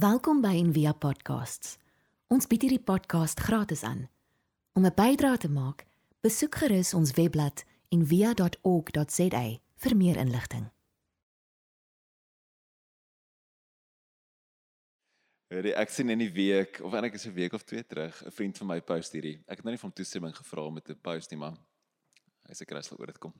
Welkom by Envia Podcasts. Ons bied hierdie podcast gratis aan. Om 'n bydrae te maak, besoek gerus ons webblad en via.org.za vir meer inligting. Hoorie, ek sien in die week of eintlik is 'n week of twee terug 'n vriend van my post hierdie. Ek het nou nie van toestemming gevra om dit te post nie, maar hy sê kry sal oor dit kom.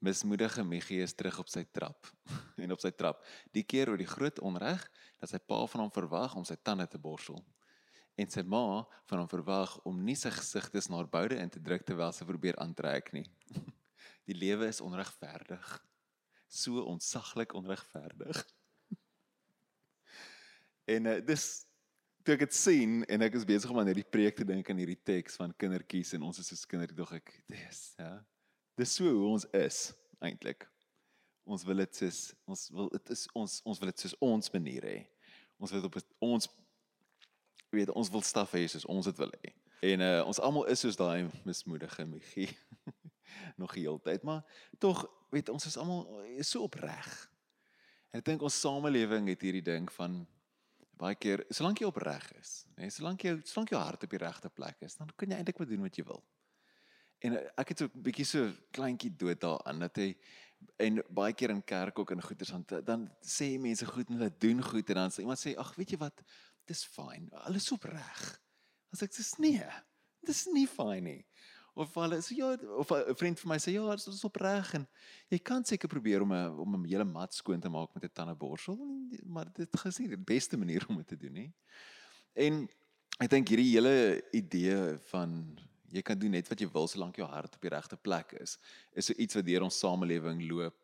Mismoedige Miggie is terug op sy trap en op sy trap. Die keer oor die groot onreg dat sy pa van hom verwag om sy tande te borsel en sy ma van hom verwag om nie sy gesig tussen haar boude in te druk terwyl sy probeer aantrek nie. Die lewe is onregverdig. So ontsaglik onregverdig. En uh, dis toe ek dit sien en ek is besig om aan hierdie preek te dink aan hierdie teks van kindertjies en ons is soos kinders dog ek dis ja. Dis so hoe ons is eintlik. Ons wil dit soos ons wil dit is ons ons wil dit soos ons manier hê. Ons wil op ons weet ons wil staf hê soos ons dit wil hê. En uh, ons almal is soos daai mismoedige Migie nog heeltyd, maar tog weet ons is almal is so opreg. Ek dink ons samelewing het hierdie ding van baie keer solank jy opreg is, nê, nee, solank jy solank jou hart op die regte plek is, dan kan jy eintlik wat doen wat jy wil. En eh, ek het so 'n bietjie so kleintjie dood daarin dat hy en baie keer in kerk ook in goeters dan dan sê mense goed en hulle doen goed en dan sê iemand sê ag weet jy wat? Dis fyn. Alles opreg. As ek sê nee dis nie fyn nie. Of hulle sê ja of 'n vriend vir my sê ja dit is opreg. En jy kan seker probeer om 'n om 'n hele mat skoon te maak met 'n tandeborsel maar dit is nie die beste manier om dit te doen nie. En ek dink hierdie hele idee van jy kan doen net wat jy wil solank jou hart op die regte plek is. Is so iets wat deur ons samelewing loop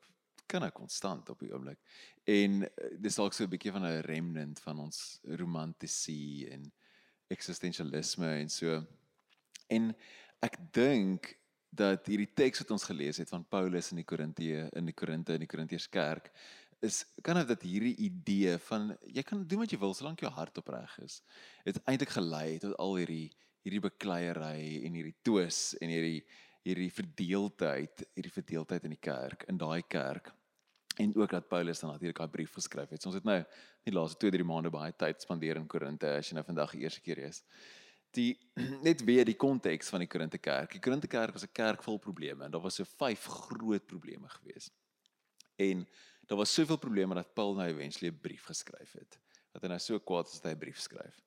kan ek konstant op die oomblik. En eh, dis dalk so 'n bietjie van 'n remnant van ons romantisie en eksistensialisme en so. En ek dink dat hierdie teks wat ons gelees het van Paulus in die Korintië in die Korinte in die Korintiërs kerk is kan dit dat hierdie idee van jy kan doen wat jy wil solank jou hart opreg is het eintlik gelei tot al hierdie hierdie bekleierery en hierdie twis en hierdie hierdie verdeeldheid hierdie verdeeldheid in die kerk in daai kerk en ook dat Paulus dan natuurlik daai brief geskryf het. So ons het nou die laaste 2-3 maande baie tyd spandeer in Korinte as jy nou vandag die eerste keer is die net weer die konteks van die Korinte kerk. Die Korinte kerk was 'n kerk vol probleme en daar was so vyf groot probleme gewees. En daar was soveel probleme dat Paul nou eventually 'n brief geskryf het. Dat hy nou so kwaad is dat hy 'n brief skryf.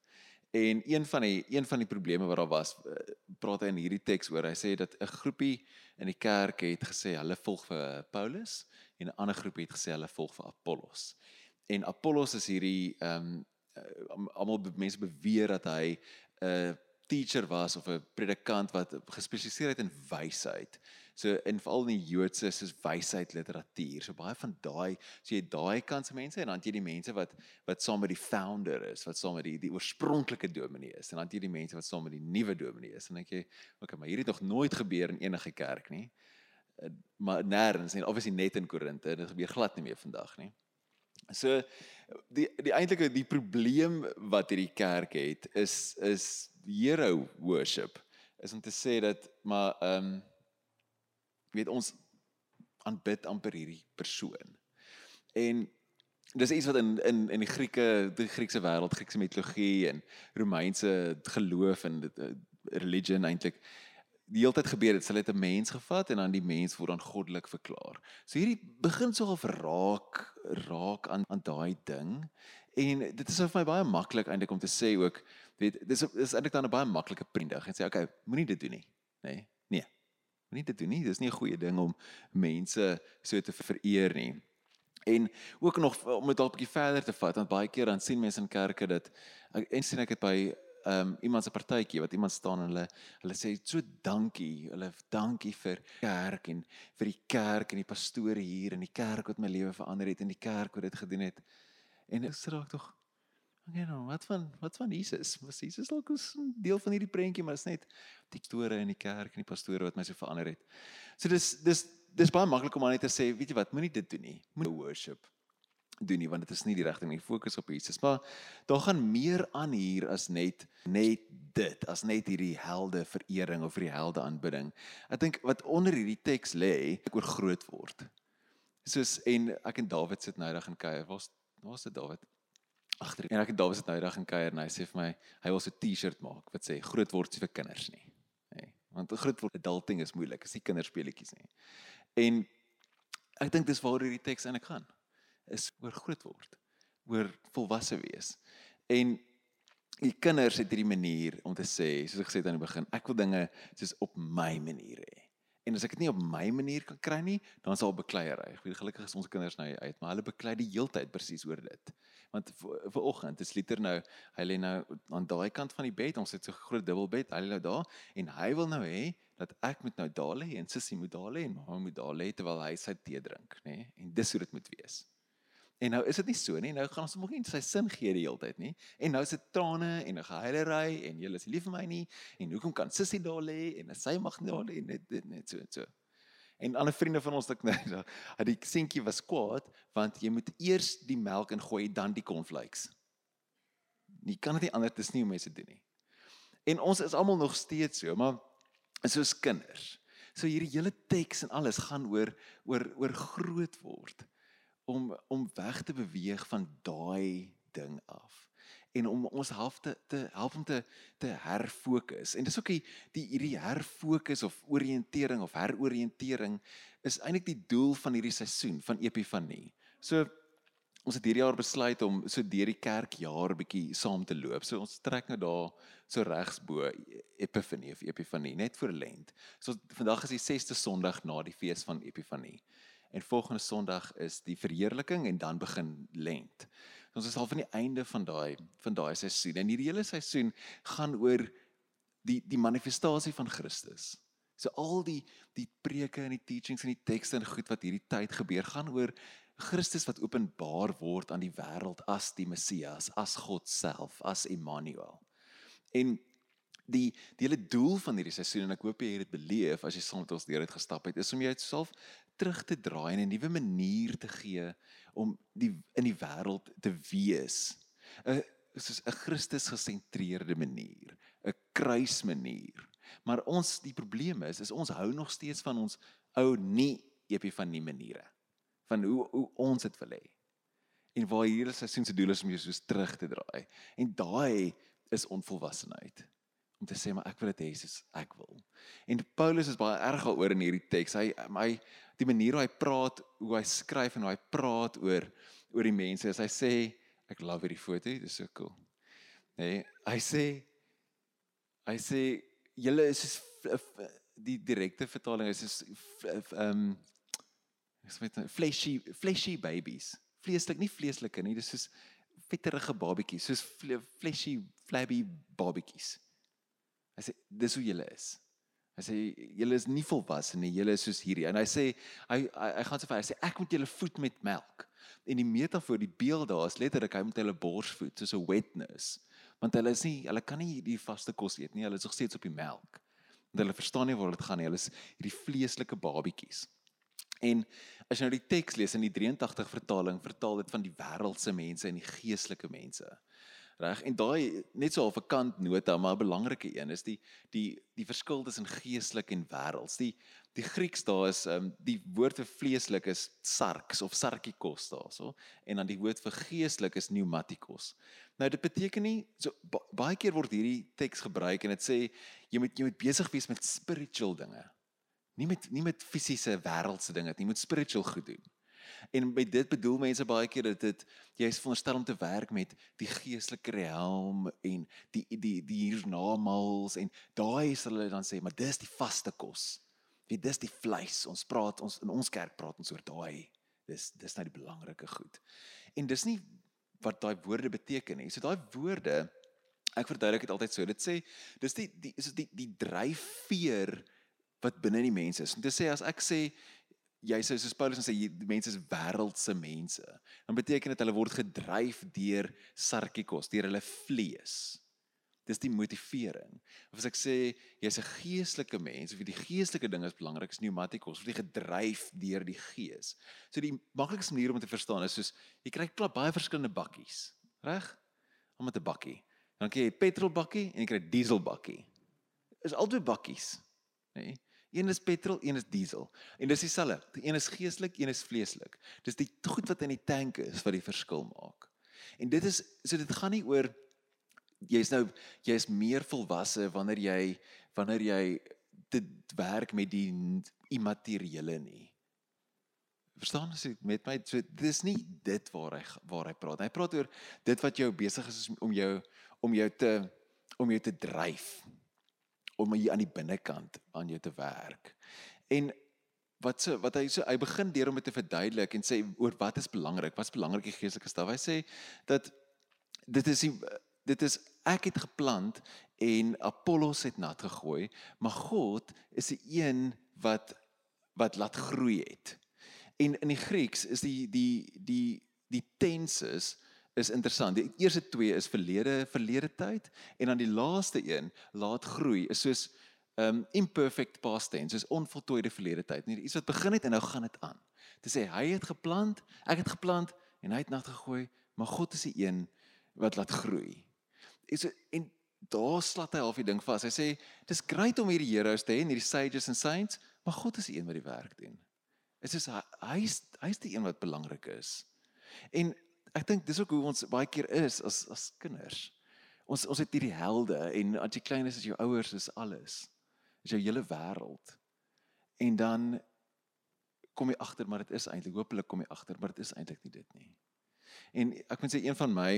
En een van die een van die probleme wat daar was, eh, praat hy in hierdie teks oor. Hy sê dat 'n groepie in die kerk het gesê hulle volg vir Paulus en 'n ander groepie het gesê hulle volg vir Apollos. En Apollos is hierdie ehm um, almal mense beweer dat hy 'n uh, teacher was of 'n predikant wat gespesialiseer het in wysheid. So in veral in die Joodse soos wysheid literatuur. So baie van daai, so jy daai kant se mense en dan jy die mense wat wat saam met die founder is, wat saam met die die oorspronklike dominee is en dan jy die mense wat saam met die nuwe dominee is. En ek jy, okay, maar hierdie het nog nooit gebeur in enige kerk nie. Uh, maar nêrens en obviously net in Korinte, dit gebeur glad nie meer vandag nie. So die die eintlike die probleem wat hierdie kerk het is is hero worship is om te sê dat maar ehm um, weet ons aanbid amper hierdie persoon. En dis iets wat in in in die Grieke, die Griekse wêreld, Griekse mitologie en Romeinse geloof en uh, religion eintlik die hele tyd gebeur het. Hulle het 'n mens gevat en dan die mens word dan goddelik verklaar. So hierdie begin so half raak raak aan aan daai ding. En dit is vir my baie maklik eintlik om te sê ook weet dis is eintlik dan 'n baie maklike prindig en sê okay, moenie dit doen nie, nê? Nee. Moenie dit doen nie. Dis nie 'n goeie ding om mense so te vereer nie. En ook nog om dit dalk 'n bietjie verder te vat, want baie keer dan sien mense in kerke dat en sien ek dit by ehm um, iemand se partytjie wat iemand staan en hulle hulle sê so dankie, hulle dankie vir kerk en vir die kerk en die pastore hier en die kerk wat my lewe verander het en die kerk wat dit gedoen het. En ek sê dalk tog Okay nou, wat van wat van Jesus? Was Jesus dalk 'n deel van hierdie prentjie, maar dit is net die store in die kerk en die pastore wat my so verander het. So dis dis dis baie maklik om net te sê, weet jy wat, moenie dit doen nie. Moenie worship doen nie want dit is nie die regte nie. Fokus op Jesus. Maar daar gaan meer aan hier as net net dit, as net hierdie helde verering of hierdie helde aanbidding. Ek dink wat onder hierdie teks lê, oor groot word. Soos en ek en Dawid sit nou reg in kuier. Waar's waar's dit Dawid? Agter. En ek het Dawid se nou eendag in kuier en hy sê vir my hy wil so 'n T-shirt maak wat sê groot word vir kinders nie. Nê. Want groot word adulting is moeilik. Dis nie kinderspeletjies nie. En ek dink dis waaroor hierdie teks eintlik gaan. Is oor groot word, oor volwasse wees. En die kinders het hierdie manier om te sê, soos ek gesê het aan die begin, ek wil dinge soos op my manier hê. En as ek dit nie op my manier kan kry nie, dan sal bekleierery. Ek weet gelukkig is ons kinders nou uit, maar hulle beklei die heeltyd presies oor dit. Want vir oggend is Liter nou, hy lê nou aan daai kant van die bed, ons het so 'n groot dubbelbed, hy lê nou daar en hy wil nou hê dat ek moet nou daar lê en sussie moet daar lê en mamma moet daar lê terwyl hy sy tee drink, nê? Nee? En dis hoe dit moet wees. En nou is dit nie so nie. Nou gaan ons hom nie sy sin gee die hele tyd nie. En nou is dit trane en 'n gehuilery en jy is lief vir my nie en hoekom kan sussie daar lê en sy mag nie daar lê net net so en so. En ander vriende van ons het net dat die seentjie was kwaad want jy moet eers die melk ingooi dan die cornflakes. Jy kan dit anders dis nie hoe mense doen nie. En ons is almal nog steeds so, maar soos kinders. So hierdie hele teks en alles gaan oor oor oor groot word om om weg te beweeg van daai ding af en om ons help te, te help om te te herfokus. En dis ook die die hierdie herfokus of oriëntering of heroriëntering is eintlik die doel van hierdie seisoen van Epifanie. So ons het hierdie jaar besluit om so deur die kerkjaar bietjie saam te loop. So ons trek nou daar so regs bo Epifanie of Epifanie net voor Lent. So vandag is die 6ste Sondag na die fees van Epifanie. En volgende Sondag is die verheerliking en dan begin Lent. Ons is al van die einde van daai van daai seisoen. En hierdie hele seisoen gaan oor die die manifestasie van Christus. So al die die preke en die teachings en die tekste en goed wat hierdie tyd gebeur gaan oor Christus wat openbaar word aan die wêreld as die Messias, as God self, as Immanuel. En die die hele doel van hierdie seisoen en ek hoop jy het dit beleef as jy saam met ons deur dit gestap het, is om jouself terug te draai en 'n nuwe manier te gee om die in die wêreld te wees. 'n soos 'n Christus gesentreerde manier, 'n kruismanier. Maar ons die probleem is is ons hou nog steeds van ons ou nie epifanie maniere van hoe hoe ons dit wil hê. En waar hierdie seisoen se doel is om jou soos terug te draai. En daai is onvolwassenheid om te sê maar ek wil dit hê soos ek wil. En Paulus is baie erg daaroor in hierdie teks. Hy hy die manier hoe hy praat, hoe hy skryf en hoe hy praat oor oor die mense. As hy sê ek love hierdie foto, dit is so cool. Nee, hy sê hy sê julle is soos die direkte vertaling is soos ehm ek sê met fleshy fleshy babies. Vleeslik, nie vleeslike nie, dis soos vetterige babetjies, soos fleshy flabby babetjies. Hy sê dis hoe julle is. Hy sê julle is nie volwasse nie, julle is soos hierdie. En hy sê hy hy, hy gaan so ver, hy sê ek moet julle voed met melk. En die metafoor, die beeld daar is letterlik hy moet hulle bors voed soos 'n wetness. Want hulle is nie hulle kan nie die vaste kos eet nie, hulle is nog steeds op die melk. Want hulle verstaan nie waar dit gaan nie. Hulle is hierdie vleeslike babetjies. En as jy nou die teks lees in die 83 vertaling, vertaal dit van die wêreldse mense en die geestelike mense. Reg? En daai net so 'n kant nota, maar 'n belangrike een is die die die verskil tussen geestelik en wêrelds. Die die Grieks daar is um, die woord vir vleeslik is sarks of sarkikos daarso en dan die woord vir geestelik is pneumatikos. Nou dit beteken nie so ba baie keer word hierdie teks gebruik en dit sê jy moet jy moet besig wees met spiritual dinge. Nie met nie met fisiese wêreldse dinge jy moet spiritual goed doen. En by dit bedoel mense baie keer dat dit jy is veronderstel om te werk met die geestelike realm en die die die hiernamaals en daai sal hulle dan sê maar dis die vaste kos. Wie dis die vleis. Ons praat ons in ons kerk praat ons oor daai. Dis dis nou die belangrike goed. En dis nie wat daai woorde beteken nie. So daai woorde ek verduidelik dit altyd so. Dit sê dis die die is dit die, die dryfveer wat binne die mense is. Om te sê as ek sê jy sê soos Paulus sê die mense is wêreldse mense. Dan beteken dit hulle word gedryf deur sarkikos, deur hulle vlees. Dis die motivering. Of as ek sê jy's 'n geestelike mens of die geestelike ding is belangrik, is pneumatikos, word jy gedryf deur die gees. So die maklikste manier om te verstaan is soos jy kry klap baie verskillende bakkies, reg? Om met 'n bakkie. Dan kry jy petrol bakkie en jy kry diesel bakkie. Is albei bakkies, nê? Nee? Een is petrol, een is diesel. En dis dieselfde. Een is geestelik, een is vleeslik. Dis die goed wat in die tank is wat die verskil maak. En dit is so dit gaan nie oor jy's nou jy's meer volwasse wanneer jy wanneer jy dit werk met die immateriële nie. Verstaan as jy met my so dis nie dit waar hy waar hy praat. Hy praat oor dit wat jou besig is om jou om jou te om jou te dryf om hier aan die binnekant aan jou te werk. En wat so wat hy so hy begin deur om dit te verduidelik en sê oor wat is belangrik? Wat's belangrik in geestelike staf? Hy sê dat dit is die dit is ek het geplant en Apollos het nat gegooi, maar God is die een wat wat laat groei het. En in die Grieks is die die die die tenses is interessant. Die eerste twee is verlede verlede tyd en dan die laaste een laat groei is soos um imperfect past tense, soos onvoltooide verlede tyd. Nie iets wat begin het en nou gaan dit aan. Dit sê hy het geplant, ek het geplant en hy het nat gegooi, maar God is die een wat laat groei. Is en daar slat hy half die ding vas. Hy sê dis great om hierdie heroes te hê, hierdie sages and saints, maar God is die een wat die werk doen. Dit is hy's hy's die een wat belangrik is. En ek dink dis ook hoe ons baie keer is as as kinders. Ons ons het hierdie helde en as jy klein is as jou ouers is alles. Is jou hele wêreld. En dan kom jy agter maar dit is eintlik hopelik kom jy agter maar dit is eintlik nie dit nie. En ek moet sê een van my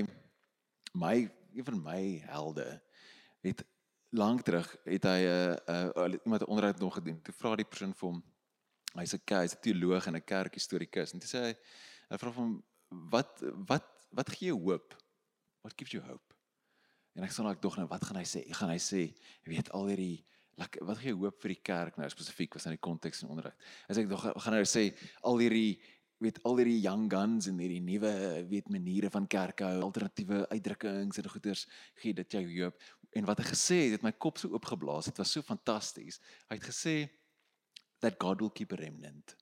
my een van my helde het lank terug het hy 'n uh, uh, iemand 'n onderhoud nog gedoen. Toe vra die persoon vir hom hy's 'n hy's 'n teoloog en 'n kerkhistorikus en toe sê hy hy vra hom wat wat wat gee jou hoop? What gives you hope? En ek sê nou ek dog nou wat gaan hy sê? Ek gaan hy sê jy weet al hierdie like, wat gee hoop vir die kerk nou spesifiek was in die konteks en onderhoud. As ek dog gaan nou sê al hierdie weet al hierdie young guns en hierdie nuwe weet maniere van kerke hou alternatiewe uitdrukkings en goeters gee dit jou hoop en wat hy gesê het het my kop so oopgeblaas dit was so fantasties hy het gesê that God will keep a remnant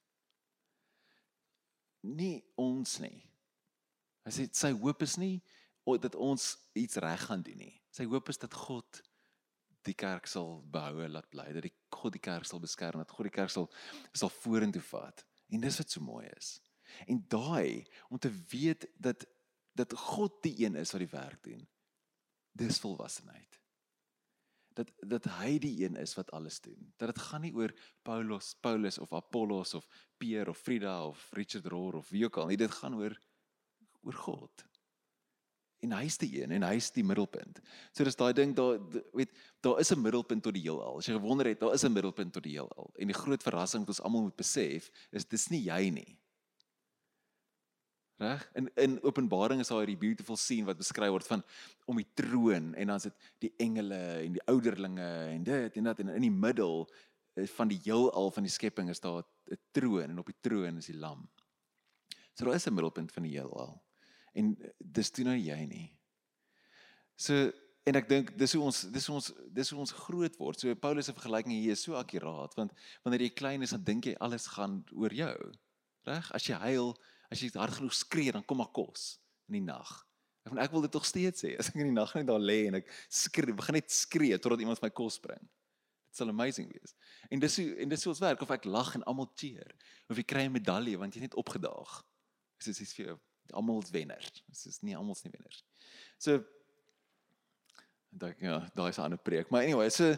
nie ons nie hy sê sy hoop is nie dat ons iets reg gaan doen nie sy hoop is dat God die kerk sal behou laat bly dat die God die kerk sal beskerm dat God die kerk sal sal vorentoe vat en dis wat so mooi is En daai om te weet dat dat God die een is wat die werk doen. Dis volwassenheid. Dat dat hy die een is wat alles doen. Dat dit gaan nie oor Paulus, Paulus of Apollos of Peer of Frida of Richard Rohr of wie ook al nie. Dit gaan oor oor God. En hy's die een en hy's die middelpunt. So dis daai ding daar weet daar is 'n middelpunt tot die heelal. As jy gewonder het, daar is 'n middelpunt tot die heelal. En die groot verrassing wat ons almal moet besef is dis nie jy nie. Reg? In in Openbaring is daar hierdie beautiful scene wat beskryf word van om die troon en dan is dit die engele en die ouderlinge en dit en dat en in die middel eh, van die heelal van die skepping is daar 'n troon en op die troon is die lam. So daar is 'n middelpunt van die heelal. En eh, dis toe nou jy nie. So en ek dink dis hoe ons dis hoe ons dis hoe ons groot word. So Paulus se vergelyking hier is so akkuraat want wanneer jy klein is dan dink jy alles gaan oor jou. Reg? As jy huil as jy hard genoeg skree dan kom maar kos in die nag. Ek van ek wil dit tog steeds sê. As ek in die nag net daar lê en ek skree, begin net skree totdat iemand my kos bring. Dit sal amazing wees. En dis hoe en dis hoe ons werk of ek lag en almal cheer of jy kry 'n medalje want jy het net opgedaag. Dis is iets vir jou. Almal is wenners. Dis is nie almal nie wenners. So daai ja, daai is 'n ander preek. Maar anyway, so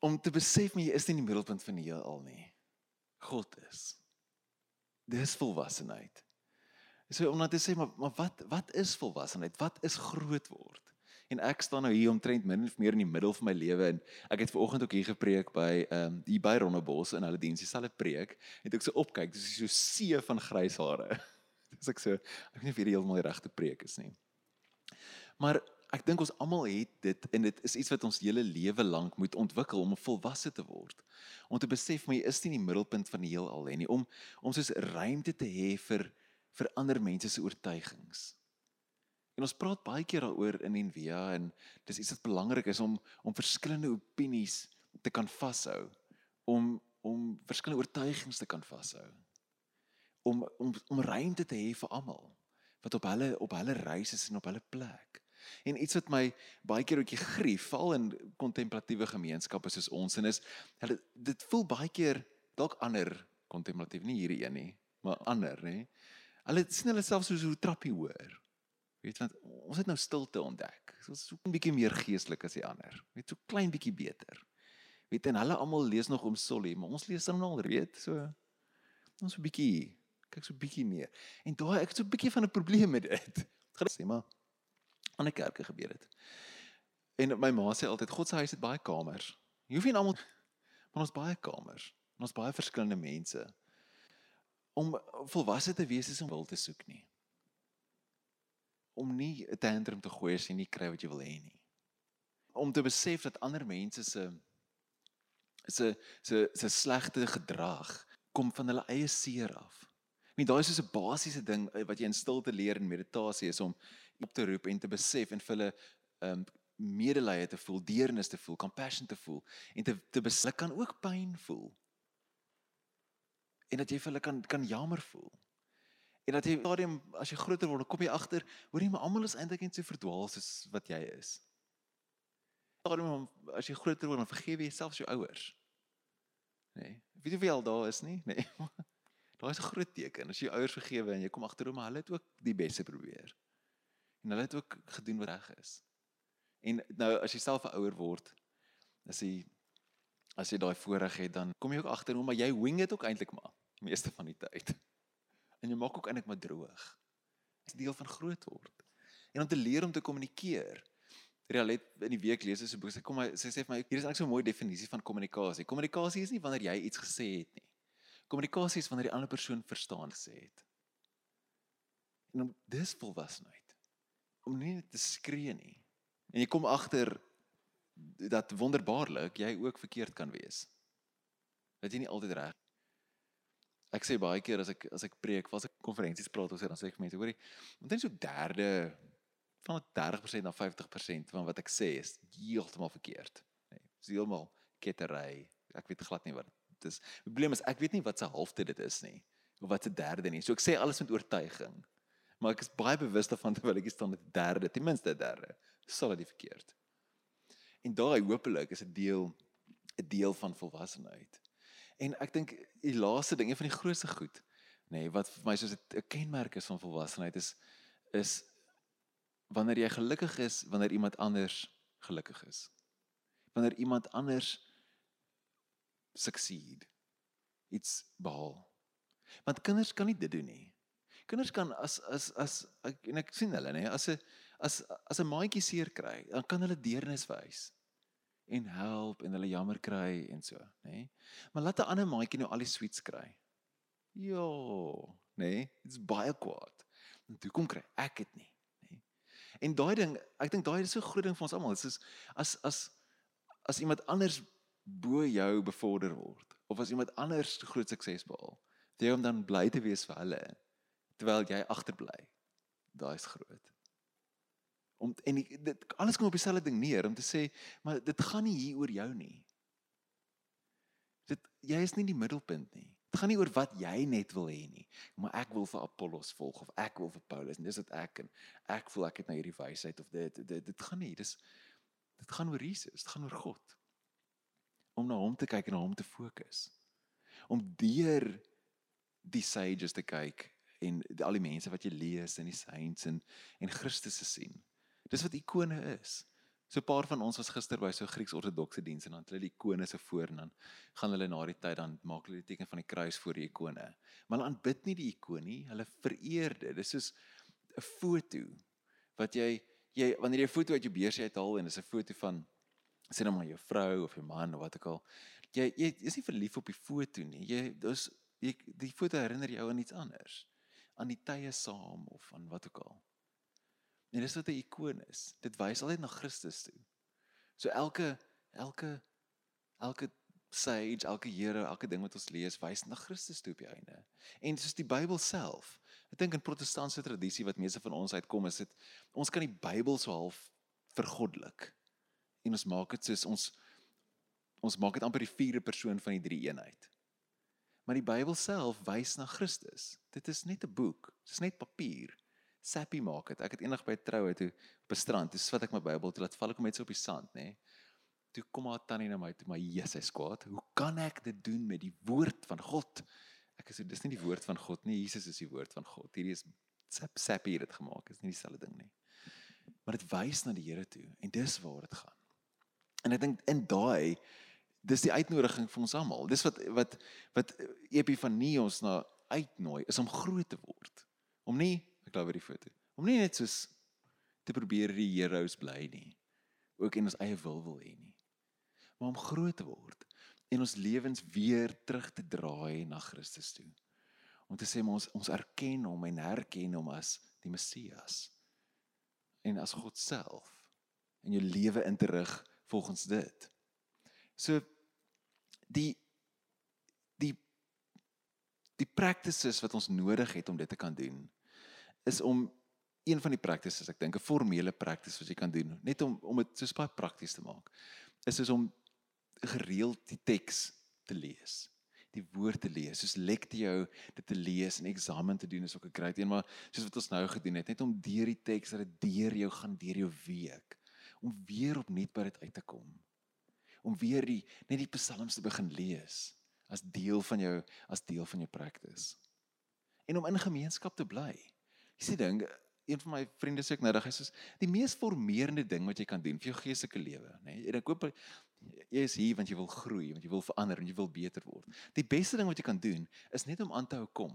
om te besef jy is nie in die middelpunt van die heelal nie. God is. Dis volwassenheid. So om net te sê maar maar wat wat is volwassenheid? Wat is groot word? En ek staan nou hier omtrent min of meer in die middel van my lewe en ek het ver oggend ook hier gepreek by ehm um, die by Ronnebos in hulle diens, dieselfde preek. Het ek so opkyk, dis so see van grys hare. Dis ek so ek weet nie of hierdie heeltemal die regte preek is nie. Maar ek dink ons almal het dit en dit is iets wat ons hele lewe lank moet ontwikkel om volwasse te word. Om te besef my is nie die middelpunt van die heelal nie, om om soos ruimte te hê vir vir ander mense se oortuigings. En ons praat baie keer daaroor in Envia en dis iets wat belangrik is om om verskillende opinies te kan vashou, om om verskillende oortuigings te kan vashou. Om om om ruimte te hê vir almal wat op hulle op hulle reis is en op hulle plek. En iets wat my baie keer ook grief, val in kontemplatiewe gemeenskappe soos ons en is hulle dit voel baie keer dalk ander kontemplatief, nie hierdie een nie, maar ander, nê. Hulle sien hulle self soos 'n trappie hoër. Weet want ons het nou stilte ontdek. Ons is so 'n bietjie meer geestelik as die ander. Weet so klein bietjie beter. Weet en hulle almal lees nog om Solly, maar ons lees dan al, weet, so ons 'n bietjie kyk so bietjie neer. En daai ek het so bietjie van 'n probleem met dit. Gaan sê maar aan 'n kerke gebeur dit. En my ma sê altyd God se huis het baie kamers. Jy hoef nie almal maar ons baie kamers. Ons baie verskillende mense. Om volwasse te wees is om wil te soek nie. Om nie 'n tantrum te gooi as jy nie kry wat jy wil hê nie. Om te besef dat ander mense se se se se slegte gedrag kom van hulle eie seer af. Ek meen daai is so 'n basiese ding eh, wat jy in stilte leer in meditasie is om op te roep en te besef en vir hulle um medelee te voel, deernis te voel, compassion te voel en te te besluit kan ook pyn voel. En dat jy vir hulle kan kan jammer voel. En dat jy stadium as jy groter word, kom jy agter, hoor jy maar almal is eintlik net so verdwaal soos wat jy is. Stadium as jy groter word, dan vergewe jy selfs jou ouers. Nee, weet jy wie al daar is nie? Nee. Daar is 'n groot teken as jy ouers vergewe en jy kom agter hoe maar hulle het ook die beste probeer. En hulle het ook gedoen wat reg is. En nou as jy self 'n ouer word, as jy as jy daai voorreg het, dan kom jy ook agter hoe maar jy wing dit ook eintlik maar meeste van die tyd. En jy maak ook eintlik maar droog. Dit is deel van groot word. En om te leer om te kommunikeer. Realet in die week lees sy boek. Sy kom my sy sê vir my hier is eintlik so 'n mooi definisie van kommunikasie. Kommunikasie is nie wanneer jy iets gesê het nie. Kommunikasie is wanneer die ander persoon verstaan gesê het. En om dis volwassenheid. Om nie te skree nie. En jy kom agter dat wonderbaarlik jy ook verkeerd kan wees. Dat jy nie altyd reg. Ek sê baie keer as ek as ek preek, as ek konferensies praat of so dan sê ek mense, hoorie, omtrent so derde van 30% na 50% van wat ek sê is heeltemal verkeerd. Nee, is heeltemal kettery. Ek weet glad nie wat dit is. Die probleem is ek weet nie wat se halfte dit is nie of wat se derde nie. So ek sê alles met oortuiging. Maar ek is baie bewus daarvan terwyl ek staan met derde, ten minste derde, sal dit verkeerd. En daai hopelik is 'n deel 'n deel van volwassenheid. En ek dink die laaste ding, een van die grootste goed, nê, nee, wat vir my soos 'n kenmerk is van volwassenheid is is wanneer jy gelukkig is wanneer iemand anders gelukkig is. Wanneer iemand anders succeed iets behaal. Want kinders kan nie dit doen nie. Kinders kan as as as ek en ek sien hulle nê as 'n as as 'n maatjie seer kry, dan kan hulle deernis wys en help en hulle jammer kry en so, nê? Maar laat 'n ander maatjie nou al die sweets kry. Jo, nê? Dit's baie kwaad. En toe kom kry ek dit nie. En daai ding, ek dink daai is so groot ding vir ons almal. Dit is as as as iemand anders bo jou bevorder word of as iemand anders groot sukses behaal, jy om dan bly te wees vir hulle terwyl jy agterbly. Daai is groot. Om en die, dit alles kom op dieselfde ding neer om te sê, maar dit gaan nie hier oor jou nie. Dit jy is nie die middelpunt nie. Dit gaan nie oor wat jy net wil hê nie, maar ek wil vir Apollos volg of ek wil vir Paulus en dis wat ek en ek voel ek het nou hierdie wysheid of dit dit dit gaan nie, dis dit gaan oor Jesus, dit gaan oor God. Om na hom te kyk en na hom te fokus. Om deur die sages te kyk en al die mense wat jy lees in die saints en en Christus te sien. Dis wat ikone is. So 'n paar van ons was gister by so 'n Grieks-ortodokse diens en dan het hulle die ikone se voor en dan gaan hulle na die tyd dan maak hulle die teken van die kruis voor die ikone. Maar hulle aanbid nie die ikoon nie, hulle vereer dit. Dis soos 'n foto wat jy jy wanneer jy 'n foto uit jou beursie uithaal en dis 'n foto van sê nou maar jou vrou of jou man of wat ook al. Jy jy is nie verlief op die foto nie. Jy dis jy die foto herinner jou aan iets anders. Aan die tye saam of aan wat ook al. En dis wat 'n ikoon is. Dit wys altyd na Christus toe. So elke elke elke sage, elke Here, elke ding wat ons lees, wys na Christus toe op die einde. En soos die Bybel self. Ek dink in protestantse tradisie wat meeste van ons uitkom is dit ons kan die Bybel so half vergoddelik. En ons maak dit soos ons ons maak dit amper die vierde persoon van die drie eenheid. Maar die Bybel self wys na Christus. Dit is net 'n boek. Dit is net papier sappy maak het. Ek het eendag by 'n troue toe op 'n strand, toe swat ek my Bybel toe laat val ek hom net so op die sand, nê. Toe kom haar tannie na my toe, maar Jesus is kwaad. Hoe kan ek dit doen met die woord van God ek sê dis nie die woord van God nie, Jesus is die woord van God. Hierdie is sap sappy het dit gemaak, is nie dieselfde ding nie. Maar dit wys na die Here toe en dis waar dit gaan. En ek dink in daai dis die uitnodiging vir ons almal. Dis wat wat wat Epifanie ons na uitnooi is om groot te word. Om nie ek glo weer die foto. Om nie net soos te probeer die heroes bly nie. Ook in ons eie wil wil hê nie. Maar om groot te word en ons lewens weer terug te draai na Christus toe. Om te sê ons ons erken hom en herken hom as die Messias en as God self en jou lewe in te rig volgens dit. So die die die practices wat ons nodig het om dit te kan doen is om een van die practices ek dink 'n formele practice wat jy kan doen net om om dit so baie prakties te maak is is om gereeld die teks te lees die woord te lees soos lectio dit te lees en eksamen te doen is ook 'n great een maar soos wat ons nou gedoen het net om deur die teks dat dit deur jou gaan deur jou week om weer opnuut by dit uit te kom om weer die net die psalms te begin lees as deel van jou as deel van jou practice. En om in gemeenskap te bly. Jy sien ding, een van my vriende sê ek nou, hy sê die mees formerende ding wat jy kan doen vir jou geestelike lewe, nê? Nee, ek hoop jy is hier want jy wil groei, want jy wil verander en jy wil beter word. Die beste ding wat jy kan doen is net om aan te hou kom.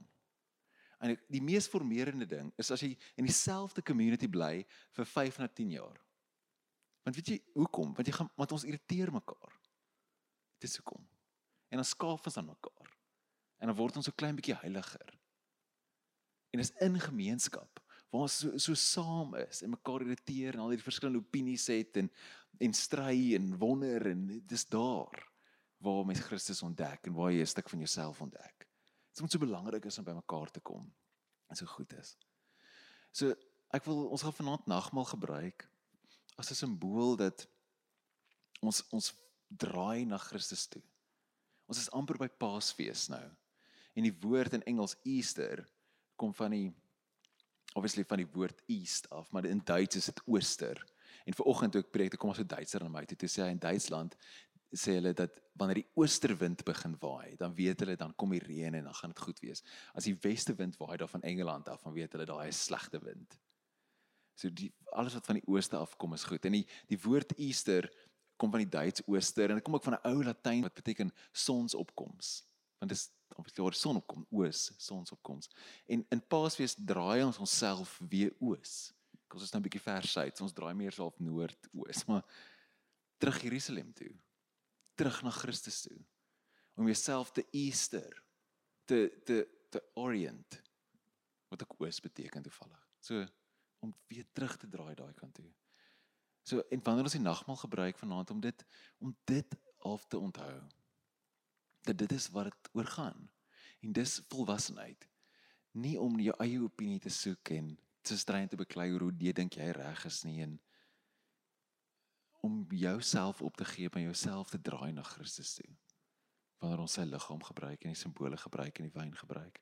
En die mees formerende ding is as jy in dieselfde community bly vir 5 na 10 jaar. Want weet jy hoekom? Want jy gaan want ons irriteer mekaar. Dis hoekom. En dan skaaf ons aan mekaar. En dan word ons so klein bietjie heiliger. En dis in gemeenskap waar ons so so saam is en mekaar irriteer en al die verskillende opinies het en en stry en wonder en dis daar waar mens Christus ontdek en waar jy 'n stuk van jouself ontdek. Dit is om so belangrik is om by mekaar te kom. En so goed is. So ek wil ons gaan vanaand nagmaal gebruik as 'n simbool dat ons ons draai na Christus toe. Ons is amper by Paasfees nou. En die woord in Engels Easter kom van die obviously van die woord east af, maar in Duits is dit ooster. En ver oggend toe ek preek, kom ons so Duitser na my toe, toe sê hy in Duitsland sê hulle dat wanneer die oosterwind begin waai, dan weet hulle dan kom die reën en dan gaan dit goed wees. As die weste wind waai daar van Engeland af, dan weet hulle daai is slegte wind. So die alles wat van die ooste af kom is goed. En die die woord Easter kom van die Duits ooster en dit kom ook van 'n ou Latyn wat beteken sonsopkoms. Want dit is obviously oor son opkom, oos, sonsopkoms. En in Paasfees draai ons onsself weer oos. Ons is nou 'n bietjie ver suid, ons draai meer so op noordoos, maar terug Jerusalem toe. Terug na Christus toe. Om jouself te Easter te te te orient wat ek oos beteken toevallig. So om weer terug te draai daai kant toe. So en wanneer ons die nagmaal gebruik vanaand om dit om dit af te onthou. Dat dit is wat dit oor gaan. En dis volwassenheid. Nie om jou eie opinie te soek en te strei te beklei oor hoe jy dink jy reg is nie en om jouself op te gee en jouself te draai na Christus toe. Wanneer ons sy liggaam gebruik en die simbole gebruik en die wyn gebruik.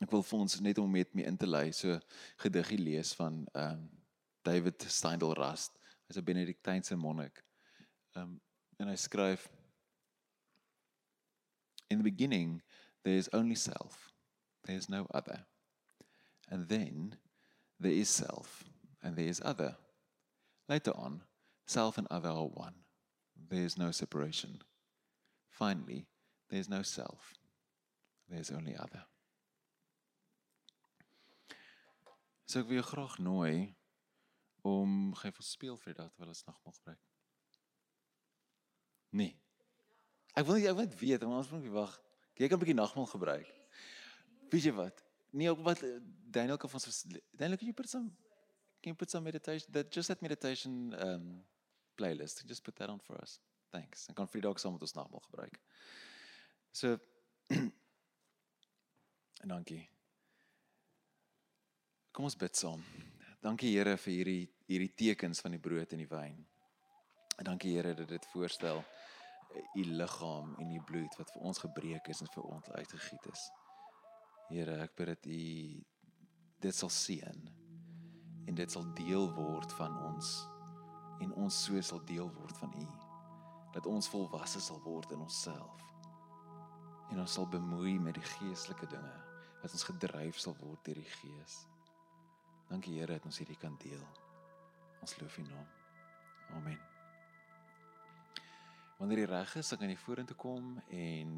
Ek wil vir ons net om met my in te lei so gediggie lees van ehm um, David Steindl Rast. Hy's 'n Benediktynse monnik. Ehm um, en hy skryf In the beginning there is only self. There is no other. And then there is self and there is other. Later on, self and other are one. There is no separation. Finally, there is no self. There is only other. So ek wil graag nooi om gee vir speel vir dat wil ons nagmaal gebruik. Nee. Ek wil jy weet weet, maar ons moet wag. Jy kan 'n bietjie nagmaal gebruik. Weet jy wat? Nee, ook wat Daniel kan van Daniel can you put some can you put some meditation that just that meditation um playlist just put that on for us. Thanks. En kan vir dalk saam met ons nagmaal gebruik. So en dankie. Kom ons bid saam. Dankie Here vir hierdie hierdie tekens van die brood en die wyn. En dankie Here dat dit voorstel u liggaam en u bloed wat vir ons gebreek is en vir ons uitgegiet is. Here, ek bid dat u dit sal seën en dit sal deel word van ons en ons so sal deel word van u. Dat ons volwasse sal word in onsself En ons sal bemoei met die geestelike dinge dat ons gedryf sal word deur die Gees. Dankie Here dat ons hierdie kan deel. Ons loof U naam. Amen. Wanneer jy reg is, dan kan jy vorentoe kom en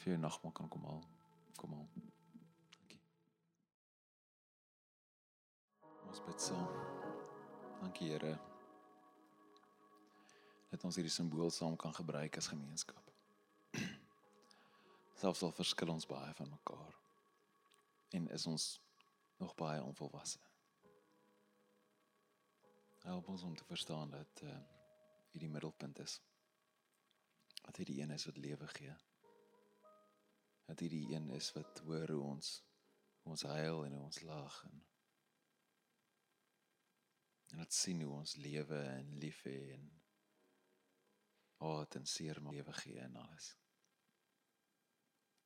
vir jou nagmaal kan kom haal. Kom haal. Dankie. Ons bid saam. Dankie Here dat ons hierdie simbool saam kan gebruik as gemeenskap. Selfs al verskil ons baie van mekaar en is ons nog baie onvolwasse. Help ons om te verstaan dat uh hy die middelpunt is. Dat hy die een is wat lewe gee. Dat hy die een is wat hoor hoe ons hoe ons huil en hoe ons lag en en dit sien hoe ons lewe en lief hê en haat en seer maar lewe gee en alles.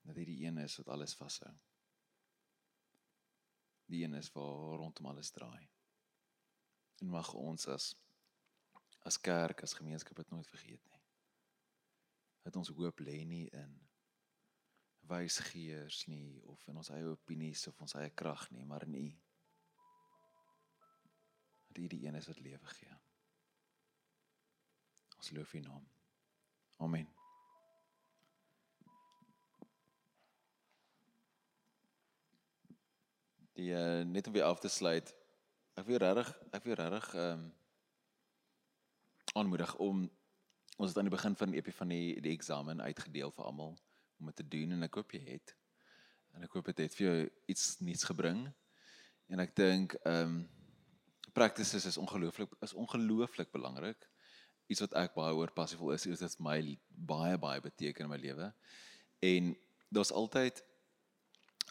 Dat hy die een is wat alles vashou. Die een is waar rondom alles draai. En mag ons as as kerk, as gemeenskap dit nooit vergeet nie. Dat ons hoop lê nie in wysgeers nie of in ons eie opinies of ons eie krag nie, maar in U. Dat U die een is wat lewe gee. Ons loof U naam. Amen. Die uh, net om weer af te sluit. Ek wil regtig ek wil regtig ehm um, aanmoedig om ons het aan die begin van die epifanie die eksamen uitgedeel vir almal om dit te doen en ek hoop jy het. En ek hoop dit het vir jou iets nuuts gebring. En ek dink ehm um, practices is ongelooflik is ongelooflik belangrik iets wat ek baie oor passievol is, is dit my baie baie beteken in my lewe. En daar's altyd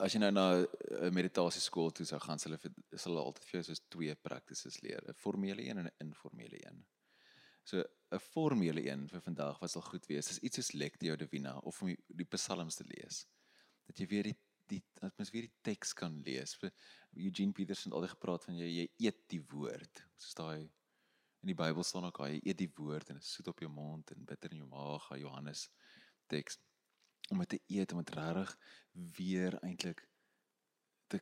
as jy nou na 'n meditasieskool toe sou gaan, hulle sal hulle altyd vir jou soos twee practices leer, 'n formele een en 'n informele een. So 'n formele een vir vandag wat sal goed wees, is iets soos Lectio Divina of om die psalms te lees. Dat jy weer die die weer die teks kan lees. Eugene Peterson het altyd gepraat van jy jy eet die woord. Soos daai In die Bybel staan ook hy eet die woord en dit soet op jou mond en bitter in jou maag, hy Johannes teks om dit te eet om dit regtig weer eintlik te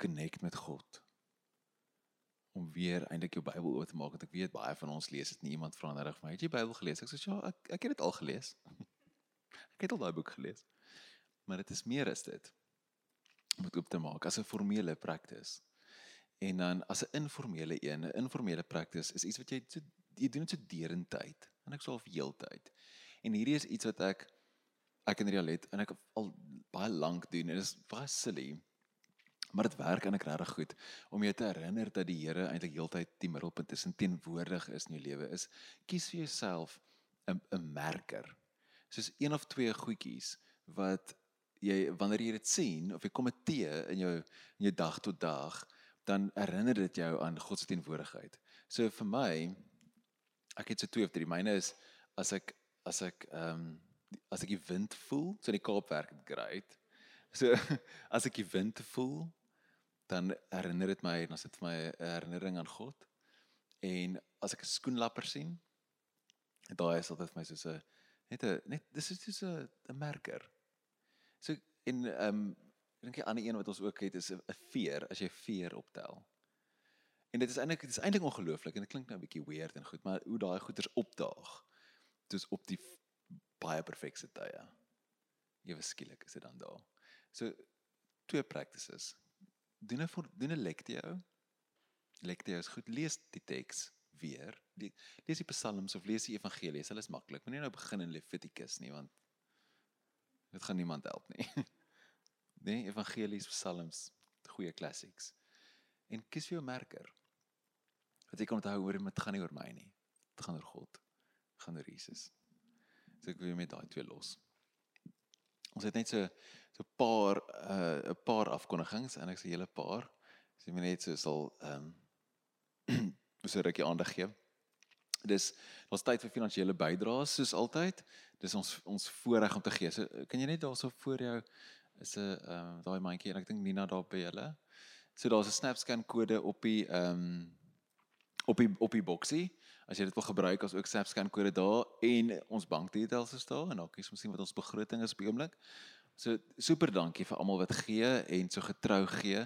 connect met God. Om weer eintlik jou Bybel oop te maak want ek weet baie van ons lees dit nie iemand vra nou reg my, het jy Bybel gelees? Ek sê ja, ek ek het dit al gelees. ek het al daai boek gelees. Maar dit is meer as dit om dit oop te maak as 'n formele praktis. En dan as 'n informele een, 'n informele praktis is iets wat jy so jy doen dit so derentyd en ek sou al heeltyd. En hierdie is iets wat ek ek in realiteit en ek al baie lank doen en dit is baie silly. Maar dit werk en ek regtig goed om jou te herinner dat die Here eintlik heeltyd die middelpunt is en teenwoordig is in jou lewe is. Kies vir jouself 'n 'n merker. Soos een of twee goedjies wat jy wanneer jy dit sien of jy kom 'n tee in jou in jou dag tot dag dan herinner dit jou aan God se teenwoordigheid. So vir my ek het so twee of drie. Myne is as ek as ek ehm um, as ek die wind voel, so in die Kaap werk dit great. So as ek die wind voel, dan herinner dit my en as dit vir my 'n herinnering aan God. En as ek 'n skoenlapper sien, daai is altyd vir my soos 'n net 'n net dis is soos 'n 'n merker. So en ehm um, Ek dink die ander een wat ons ook het is 'n veer as jy veer optel. En dit is eintlik dit is eintlik ongelooflik en dit klink nou 'n bietjie weird en goed, maar hoe daai goeters opdaag. Dis op die baie perfekte tye. Ewe skielik is dit dan daar. So twee practices. Doen 'n doen 'n lectio. Lectio is goed lees die teks weer. Lees die psalms of lees die evangelies. Hulle is maklik. Moenie nou begin in Levitikus nie want dit gaan niemand help nie. nee, evangelies, psalms, goeie classics. En kies vir jou merker. Wat jy kan onthou oor dit gaan nie oor my nie. Dit gaan oor God. Gaan oor Jesus. So ek wil met daai twee los. Ons het net so so 'n paar uh 'n paar afkondigings en ek sê julle paar. As jy net so sal ehm um, so rukkie aandag gee. Dis ons tyd vir finansiële bydraes soos altyd. Dis ons ons voorreg om te gee. So kan jy net daarso voor jou is 'n ehm uh, daai mandjie en ek dink Nina daar by julle. So daar's 'n SnapScan kode op die ehm um, op die op die boksie. As jy dit wil gebruik as ook SnapScan kode daar en ons bankdetails is daar en dalk is miskien wat ons begroting is op die oomblik. So super dankie vir almal wat gee en so getrou gee.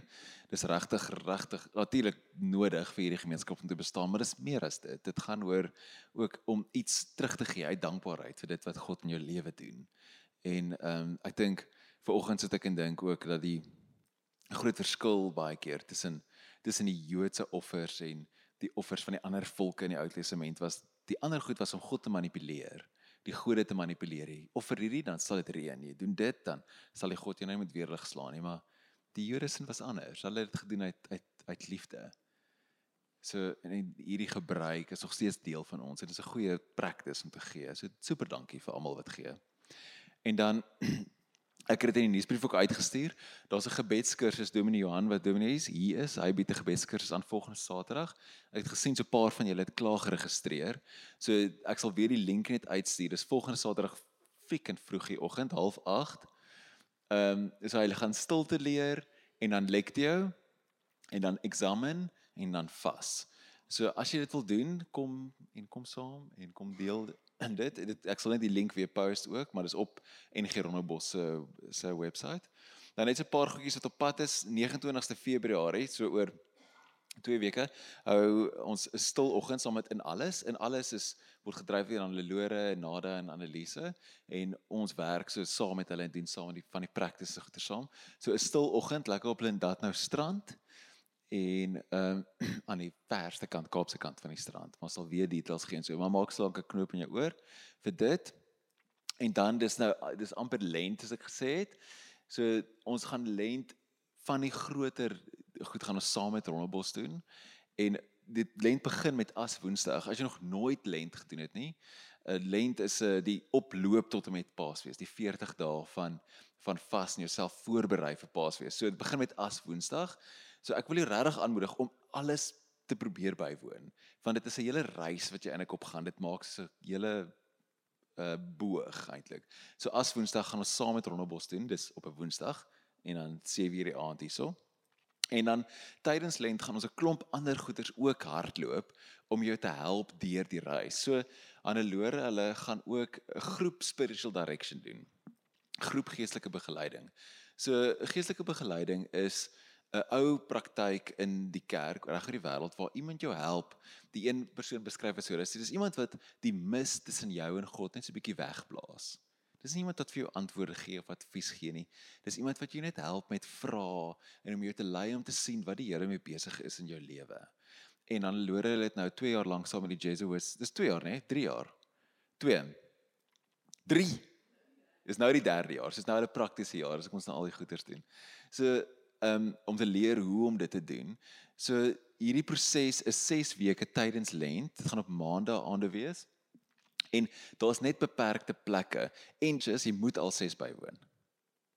Dis regtig regtig natuurlik nodig vir hierdie gemeenskap om te bestaan, maar dis meer as dit. Dit gaan oor ook om iets terug te gee uit dankbaarheid vir dit wat God in jou lewe doen. En ehm um, ek dink vanoggend sit ek en dink ook dat die groot verskil baie keer tussen tussen die Joodse offers en die offers van die ander volke in die Ou Testament was die ander goed was om God te manipuleer die gode te manipuleer nie. Of vir hierdie dan sal dit reën nie. Doen dit dan sal die God jou nou met weerlig slaan nie, maar die Jode sin was anders. Hulle het dit gedoen uit uit uit liefde. So en hierdie gebruik is nog steeds deel van ons. Dit is 'n goeie praktis om te gee. So super dankie vir almal wat gee. En dan Ek het dit in die nuusbrief ook uitgestuur. Daar's 'n gebedskursus Dominee Johan wat Dominee is. Hier is hy bied 'n gebedskursus aan volgende Saterdag. Ek het gesien so 'n paar van julle het klaar geregistreer. So ek sal weer die link net uitstuur. Dis volgende Saterdag fiekend vroeg die oggend, 08:30. Ehm um, so hy gaan stilte leer en dan lectio en dan eksamen en dan vas. So as jy dit wil doen, kom en kom saam en kom deel en dit, dit ek sal net die link weer post ook, maar dis op NG Rondebos se se webwerf. Dan net 'n paar goedjies wat op pad is 29ste Februarie, so oor twee weke hou ons stil oggend saam met in alles. In alles is word gedryf deur aan Lelore, Nada en Annelise en ons werk so saam met hulle en doen saam met die van die praktiese goeie saam. So 'n stil oggend lekker op Lindat nou strand en ehm um, aan die verste kant Kaapse kant van die strand. Maar sal weer details gee en so. Maar maak slank 'n knoop in jou oor vir dit. En dan dis nou dis amper lent as ek gesê het. So ons gaan lent van die groter goed gaan ons saam met Rondebos doen. En dit lent begin met as Woensdag. As jy nog nooit lent gedoen het nie. uh, Lent is 'n uh, die oploop tot en met Paasfees, die 40 dae van van vas en jouself voorberei vir Paasfees. So dit begin met as Woensdag. So ek wil jou regtig aanmoedig om alles te probeer bywoon want dit is 'n hele reis wat jy eintlik op gaan. Dit maak so 'n hele uh boog eintlik. So as Woensdag gaan ons saam met Rondebos doen, dis op 'n Woensdag en dan 7:00 die aand hierso. En dan tydens lent gaan ons 'n klomp ander goeters ook hardloop om jou te help deur die reis. So Annelore, hulle gaan ook 'n groep spiritual direction doen. Groep geestelike begeleiding. So geestelike begeleiding is 'n ou praktyk in die kerk reg oor die wêreld waar iemand jou help. Die een persoon beskryf dit so: "Dis dis iemand wat die mis tussen jou en God net so 'n bietjie wegblaas." Dis nie iemand wat vir jou antwoorde gee of advies gee nie. Dis iemand wat jou net help met vrae en om jou te lei om te sien wat die Here mee besig is in jou lewe. En dan loer hulle dit nou 2 jaar lank saam met die Jesuits. Dis 2 jaar, né? 3 jaar. 2. 3. Dis nou die 3de jaar. Dis nou 'n praktiese jaar as ek ons nou al die goeders doen. So um, om te leer hoe om dit te doen. So hierdie proses is 6 weke tydens lent. Dit gaan op maandag aande wees. En daar's net beperkte plekke en jy's jy moet al 6 bywoon.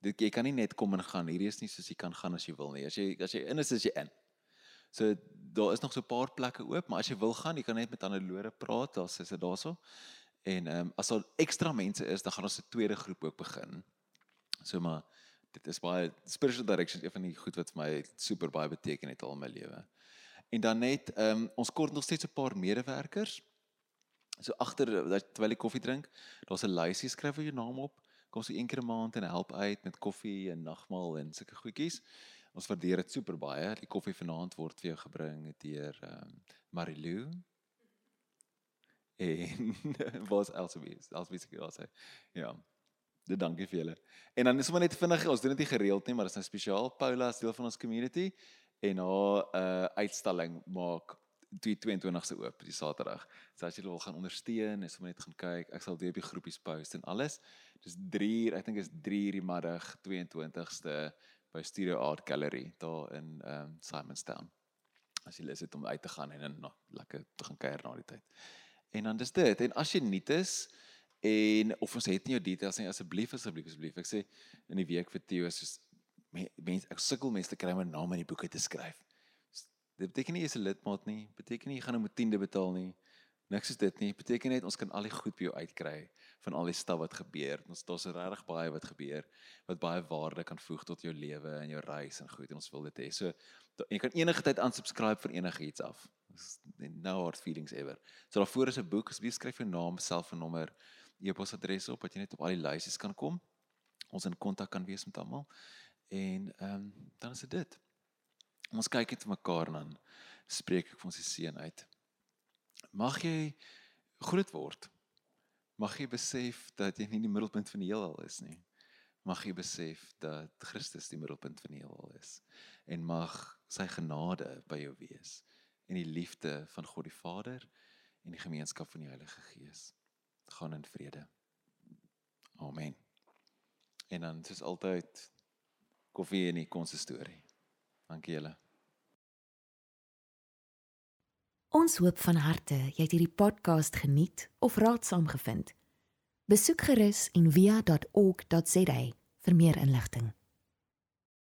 Dit jy kan nie net kom en gaan. Hierdie is nie soos jy kan gaan as jy wil nie. As jy as jy in is, is jy in. So daar is nog so 'n paar plekke oop, maar as jy wil gaan, jy kan net met ander lore praat. Daar's is dit daarso. En ehm um, as daar ekstra mense is, dan gaan ons 'n tweede groep ook begin. So maar dit is baie spiritual direction een van die goed wat vir my super baie beteken het al in my lewe. En dan net ehm um, ons kort nog steeds 'n paar medewerkers. So agter terwyl jy koffie drink, daar's 'n lysie skryf jou naam op. Kom so een keer 'n maand en help uit met koffie en nagmaal en sulke goedjies. Ons waardeer dit super baie. Die koffie vanaand word vir jou gebring deur ehm um, Marilou. En was Elsie seker also. Ja. Dit dankie vir julle. En dan is sommer net vinnig, ons doen dit nie gereeld nie, maar dit is nou spesiaal. Paula is deel van ons community en haar uh uitstalling maak die 22ste oop, die Saterdag. So as jy wil gaan ondersteun, is sommer net gaan kyk. Ek sal weer op die groepies post en alles. Dis 3 uur, ek dink is 3 uur die middag 22ste by Studio Art Gallery daar in um Simonstown. As jy lus het om uit te gaan en dan nog lekker te gaan kuier na die tyd. En dan dis dit. En as jy nie is En of ons het nie jou details nie asseblief asseblief asseblief. Ek sê in die week vir Theo is mense ek sukkel mense te kry om 'n naam in die boeke te skryf. Dit beteken nie jy's 'n lidmaat nie, beteken nie jy gaan 'n tiende betaal nie. Niks is dit nie. Beteken net ons kan al die goed by jou uitkry van al die stap wat gebeur. Ons daar's regtig baie wat gebeur wat baie waarde kan voeg tot jou lewe en jou reis en goed en ons wil dit hê. So jy kan enige tyd unsubscribe vir enige iets af. No hard feelings ever. So daarvoor is 'n boek, asseblief skryf jou naam, selfoonnommer, e-posadres op wat jy net op al die lysies kan kom. ons in kontak kan wees met almal. En ehm um, dan is dit dit. Ons kyk net mekaar dan spreek ek vir ons die seën uit. Mag jy groot word. Mag jy besef dat jy nie die middelpunt van die heelal is nie. Mag jy besef dat Christus die middelpunt van die heelal is en mag sy genade by jou wees en die liefde van God die Vader en die gemeenskap van die Heilige Gees. Gaan in vrede. Amen. En dan soos altyd koffie en die konsistorie. Dankie julle. Ons hoop van harte jy het hierdie podcast geniet of raadsaam gevind. Besoek gerus en via.ok.za vir meer inligting.